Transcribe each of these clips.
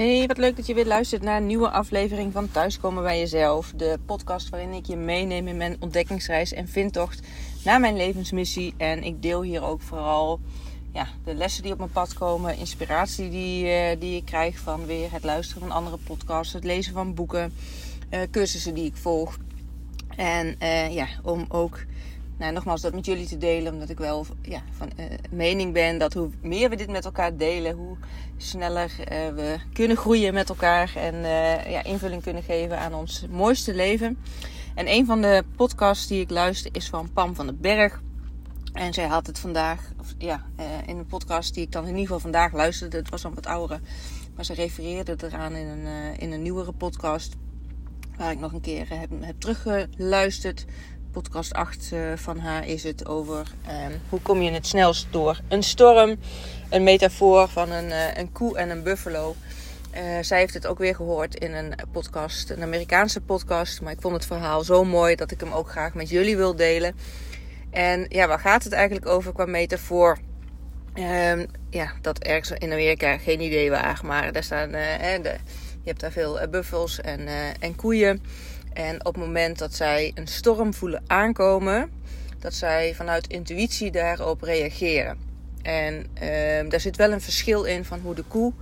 Hey, wat leuk dat je weer luistert naar een nieuwe aflevering van Thuiskomen bij Jezelf. De podcast waarin ik je meeneem in mijn ontdekkingsreis en vindtocht naar mijn levensmissie. En ik deel hier ook vooral ja, de lessen die op mijn pad komen, inspiratie die, uh, die ik krijg van weer het luisteren van andere podcasts, het lezen van boeken, uh, cursussen die ik volg. En uh, ja, om ook nou, nogmaals, dat met jullie te delen. Omdat ik wel ja, van uh, mening ben dat hoe meer we dit met elkaar delen, hoe sneller uh, we kunnen groeien met elkaar. En uh, ja, invulling kunnen geven aan ons mooiste leven. En een van de podcasts die ik luister is van Pam van den Berg. En zij had het vandaag, of, ja, in een podcast die ik dan in ieder geval vandaag luisterde. Het was al wat oudere. Maar ze refereerde eraan in een, in een nieuwere podcast. Waar ik nog een keer heb, heb teruggeluisterd podcast 8 uh, van haar is het over um, hoe kom je het snelst door een storm. Een metafoor van een, uh, een koe en een buffalo. Uh, zij heeft het ook weer gehoord in een podcast, een Amerikaanse podcast. Maar ik vond het verhaal zo mooi dat ik hem ook graag met jullie wil delen. En ja, waar gaat het eigenlijk over qua metafoor? Um, ja, dat ergens in Amerika, geen idee waar. Maar daar staan, de, je hebt daar veel buffels en, en koeien. En op het moment dat zij een storm voelen aankomen, dat zij vanuit intuïtie daarop reageren. En uh, daar zit wel een verschil in van hoe de koe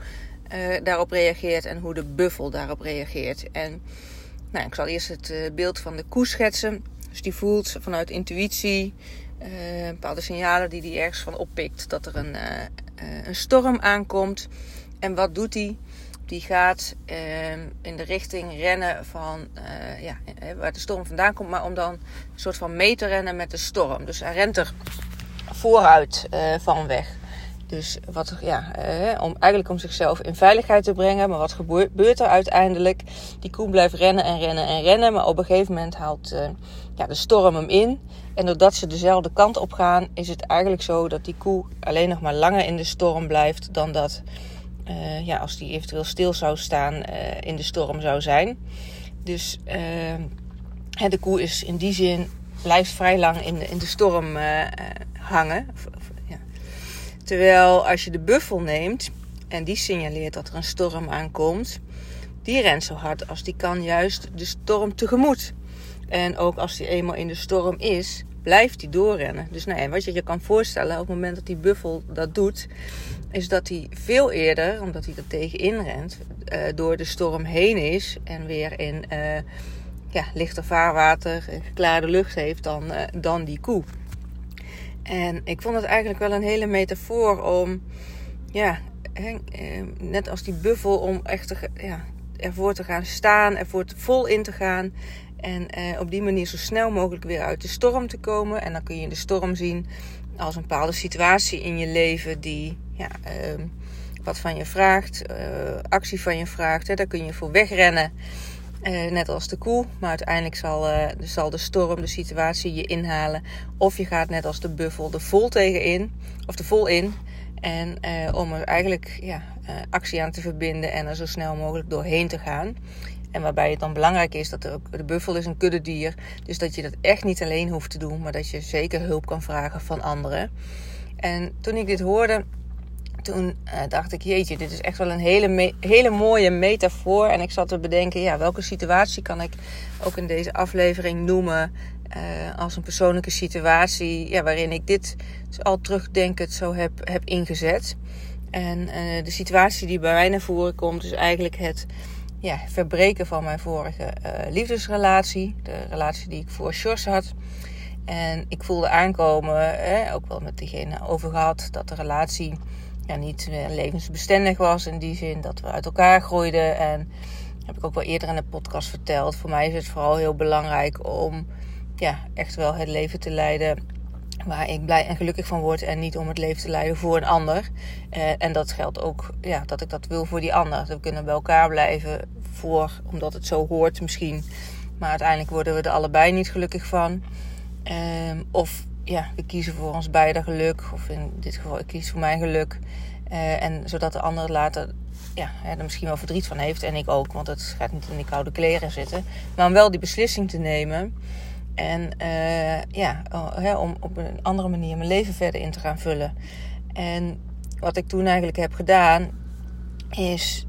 uh, daarop reageert en hoe de buffel daarop reageert. En nou, ik zal eerst het uh, beeld van de koe schetsen. Dus die voelt vanuit intuïtie uh, bepaalde signalen die hij ergens van oppikt dat er een, een storm aankomt. En wat doet hij? Die gaat uh, in de richting rennen van uh, ja, waar de storm vandaan komt, maar om dan een soort van mee te rennen met de storm. Dus hij rent er vooruit uh, van weg. Dus wat, ja, om, eigenlijk om zichzelf in veiligheid te brengen. Maar wat gebeurt er uiteindelijk? Die koe blijft rennen en rennen en rennen. Maar op een gegeven moment haalt ja, de storm hem in. En doordat ze dezelfde kant op gaan, is het eigenlijk zo dat die koe alleen nog maar langer in de storm blijft dan dat uh, ja, als die eventueel stil zou staan uh, in de storm zou zijn. Dus uh, de koe is in die zin blijft vrij lang in de, in de storm hangen. Of, of, ja. Terwijl als je de buffel neemt en die signaleert dat er een storm aankomt, die rent zo hard als die kan juist de storm tegemoet. En ook als die eenmaal in de storm is, blijft hij doorrennen. Dus nou ja, wat je je kan voorstellen op het moment dat die buffel dat doet, is dat hij veel eerder, omdat hij er tegenin rent, uh, door de storm heen is en weer in uh, ja, lichter vaarwater en geklaarde lucht heeft dan, dan die koe. En ik vond het eigenlijk wel een hele metafoor om, ja, net als die buffel, om echt te, ja, ervoor te gaan staan, ervoor te, vol in te gaan. En op die manier zo snel mogelijk weer uit de storm te komen. En dan kun je de storm zien als een bepaalde situatie in je leven die ja, uh, wat van je vraagt, uh, actie van je vraagt. Hè, daar kun je voor wegrennen, uh, net als de koe. Maar uiteindelijk zal, uh, zal de storm de situatie je inhalen. Of je gaat net als de buffel er vol tegenin, of er vol in. En om er eigenlijk ja, actie aan te verbinden en er zo snel mogelijk doorheen te gaan. En waarbij het dan belangrijk is dat ook, de buffel is een kuddedier. Dus dat je dat echt niet alleen hoeft te doen, maar dat je zeker hulp kan vragen van anderen. En toen ik dit hoorde, toen uh, dacht ik, jeetje, dit is echt wel een hele, hele mooie metafoor. En ik zat te bedenken, ja, welke situatie kan ik ook in deze aflevering noemen uh, als een persoonlijke situatie ja, waarin ik dit dus al terugdenkend zo heb, heb ingezet. En uh, de situatie die bij mij naar voren komt is eigenlijk het ja, verbreken van mijn vorige liefdesrelatie. De relatie die ik voor Sjors had. En ik voelde aankomen, ook wel met diegene over gehad, dat de relatie ja, niet levensbestendig was. In die zin dat we uit elkaar groeiden. En heb ik ook wel eerder in de podcast verteld. Voor mij is het vooral heel belangrijk om ja, echt wel het leven te leiden waar ik blij en gelukkig van word. En niet om het leven te leiden voor een ander. Eh, en dat geldt ook ja, dat ik dat wil voor die ander. We kunnen bij elkaar blijven voor, omdat het zo hoort misschien. Maar uiteindelijk worden we er allebei niet gelukkig van. Eh, of ja, we kiezen voor ons beide geluk. Of in dit geval, ik kies voor mijn geluk. Uh, en zodat de ander later ja, er misschien wel verdriet van heeft. En ik ook, want het gaat niet in die koude kleren zitten. Maar om wel die beslissing te nemen. En uh, ja, uh, om op een andere manier mijn leven verder in te gaan vullen. En wat ik toen eigenlijk heb gedaan, is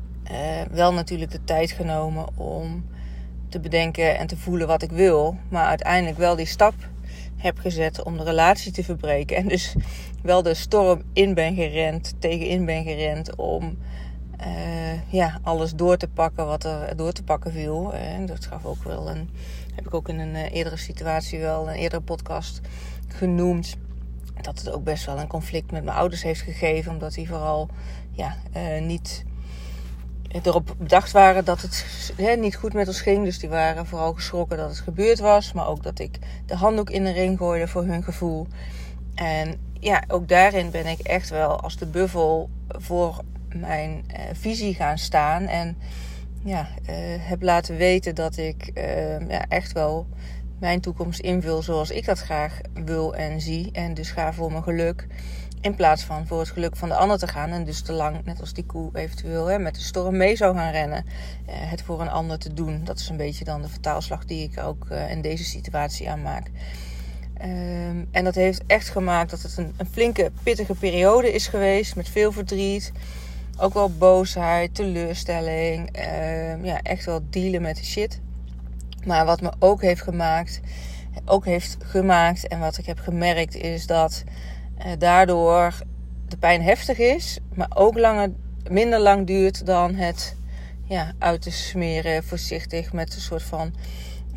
wel natuurlijk de tijd genomen om te bedenken en te voelen wat ik wil. Maar uiteindelijk wel die stap heb gezet om de relatie te verbreken. En dus wel de storm in ben gerend, tegenin ben gerend om uh, ja, alles door te pakken wat er door te pakken viel. En dat gaf ook wel een, heb ik ook in een uh, eerdere situatie wel, een eerdere podcast genoemd. Dat het ook best wel een conflict met mijn ouders heeft gegeven. Omdat die vooral ja, uh, niet erop bedacht waren dat het niet goed met ons ging. Dus die waren vooral geschrokken dat het gebeurd was. Maar ook dat ik de handdoek in de ring gooide voor hun gevoel. En ja, ook daarin ben ik echt wel als de buffel voor mijn uh, visie gaan staan. En ja, uh, heb laten weten dat ik uh, ja, echt wel mijn toekomst invul zoals ik dat graag wil en zie. En dus ga voor mijn geluk. In plaats van voor het geluk van de ander te gaan. En dus te lang, net als die koe eventueel, hè, met de storm mee zou gaan rennen. het voor een ander te doen. Dat is een beetje dan de vertaalslag die ik ook in deze situatie aanmaak. Um, en dat heeft echt gemaakt dat het een, een, flinke, pittige periode is geweest. Met veel verdriet. Ook wel boosheid, teleurstelling. Uh, ja, echt wel dealen met de shit. Maar wat me ook heeft gemaakt, ook heeft gemaakt en wat ik heb gemerkt is dat uh, daardoor de pijn heftig is, maar ook langer, minder lang duurt dan het ja, uit te smeren, voorzichtig met een soort van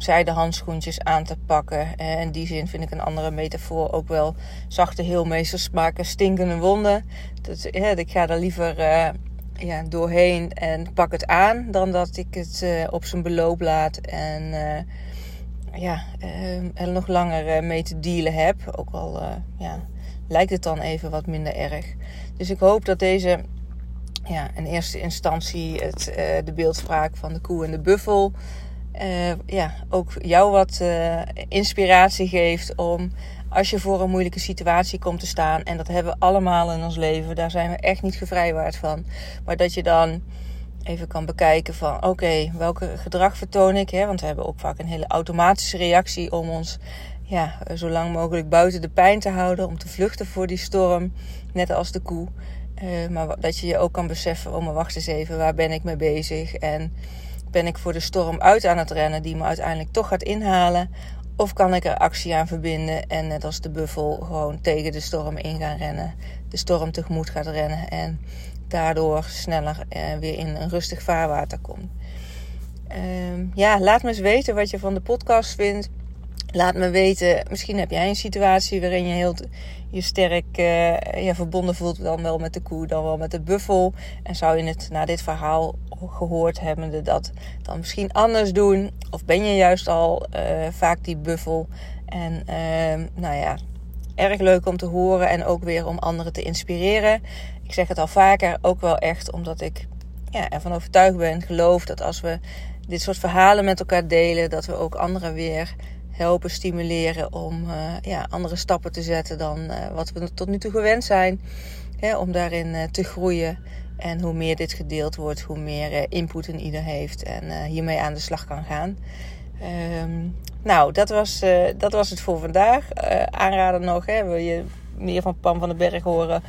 zijde handschoentjes aan te pakken. En in die zin vind ik een andere metafoor ook wel zachte heelmeesters maken stinkende wonden. Dat, ik ga er liever uh, ja, doorheen en pak het aan dan dat ik het uh, op zijn beloop laat en ja, er nog langer mee te dealen heb. Ook al ja, lijkt het dan even wat minder erg. Dus ik hoop dat deze ja, in eerste instantie het, de beeldspraak van de koe en de buffel uh, ja, ook jou wat uh, inspiratie geeft om als je voor een moeilijke situatie komt te staan. En dat hebben we allemaal in ons leven. Daar zijn we echt niet gevrijwaard van. Maar dat je dan even kan bekijken van oké, welke gedrag vertoon ik? Hè? Want we hebben ook vaak een hele automatische reactie om ons ja, zo lang mogelijk buiten de pijn te houden. Om te vluchten voor die storm. Net als de koe. Uh, maar dat je je ook kan beseffen, oh maar wacht eens even, waar ben ik mee bezig? En ben ik voor de storm uit aan het rennen die me uiteindelijk toch gaat inhalen? Of kan ik er actie aan verbinden en net als de buffel gewoon tegen de storm in gaan rennen, de storm tegemoet gaat rennen en daardoor sneller eh, weer in een rustig vaarwater komt? Um, ja, laat me eens weten wat je van de podcast vindt. Laat me weten, misschien heb jij een situatie waarin je heel je sterk uh, verbonden voelt, dan wel met de koe, dan wel met de buffel. En zou je het na dit verhaal gehoord hebbende dat dan misschien anders doen? Of ben je juist al uh, vaak die buffel? En uh, nou ja, erg leuk om te horen en ook weer om anderen te inspireren. Ik zeg het al vaker, ook wel echt omdat ik ja, ervan overtuigd ben, geloof dat als we dit soort verhalen met elkaar delen, dat we ook anderen weer helpen stimuleren om uh, ja, andere stappen te zetten dan uh, wat we tot nu toe gewend zijn. Hè, om daarin uh, te groeien. En hoe meer dit gedeeld wordt, hoe meer input een ieder heeft en hiermee aan de slag kan gaan. Um, nou, dat was, dat was het voor vandaag. aanraden nog, hè, wil je meer van Pam van den Berg horen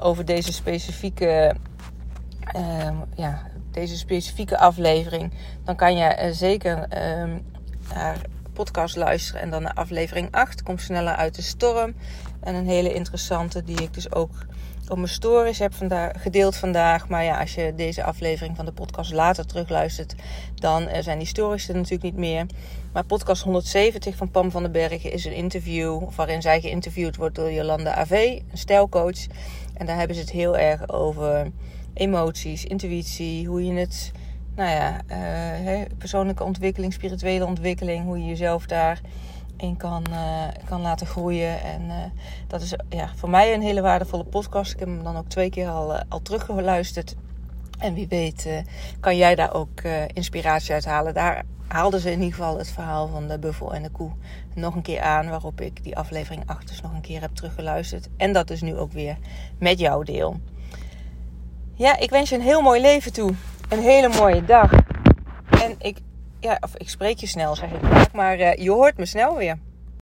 over deze specifieke, ehm, ja, deze specifieke aflevering, dan kan je zeker um, naar podcast luisteren. En dan naar aflevering 8. Kom sneller uit de storm. En een hele interessante die ik dus ook op mijn stories heb vandaag, gedeeld vandaag. Maar ja, als je deze aflevering van de podcast later terugluistert, dan uh, zijn die stories er natuurlijk niet meer. Maar podcast 170 van Pam van den Bergen is een interview waarin zij geïnterviewd wordt door Jolanda AV, een stijlcoach. En daar hebben ze het heel erg over emoties, intuïtie, hoe je het nou ja, uh, persoonlijke ontwikkeling, spirituele ontwikkeling, hoe je jezelf daarin kan, uh, kan laten groeien. En uh, dat is ja, voor mij een hele waardevolle podcast. Ik heb hem dan ook twee keer al, al teruggeluisterd. En wie weet kan jij daar ook inspiratie uit halen. Daar haalden ze in ieder geval het verhaal van de buffel en de koe nog een keer aan. Waarop ik die aflevering 8 dus nog een keer heb teruggeluisterd. En dat dus nu ook weer met jou deel. Ja, ik wens je een heel mooi leven toe een hele mooie dag. En ik, ja, of ik spreek je snel, zeg ik maar uh, je hoort me snel weer.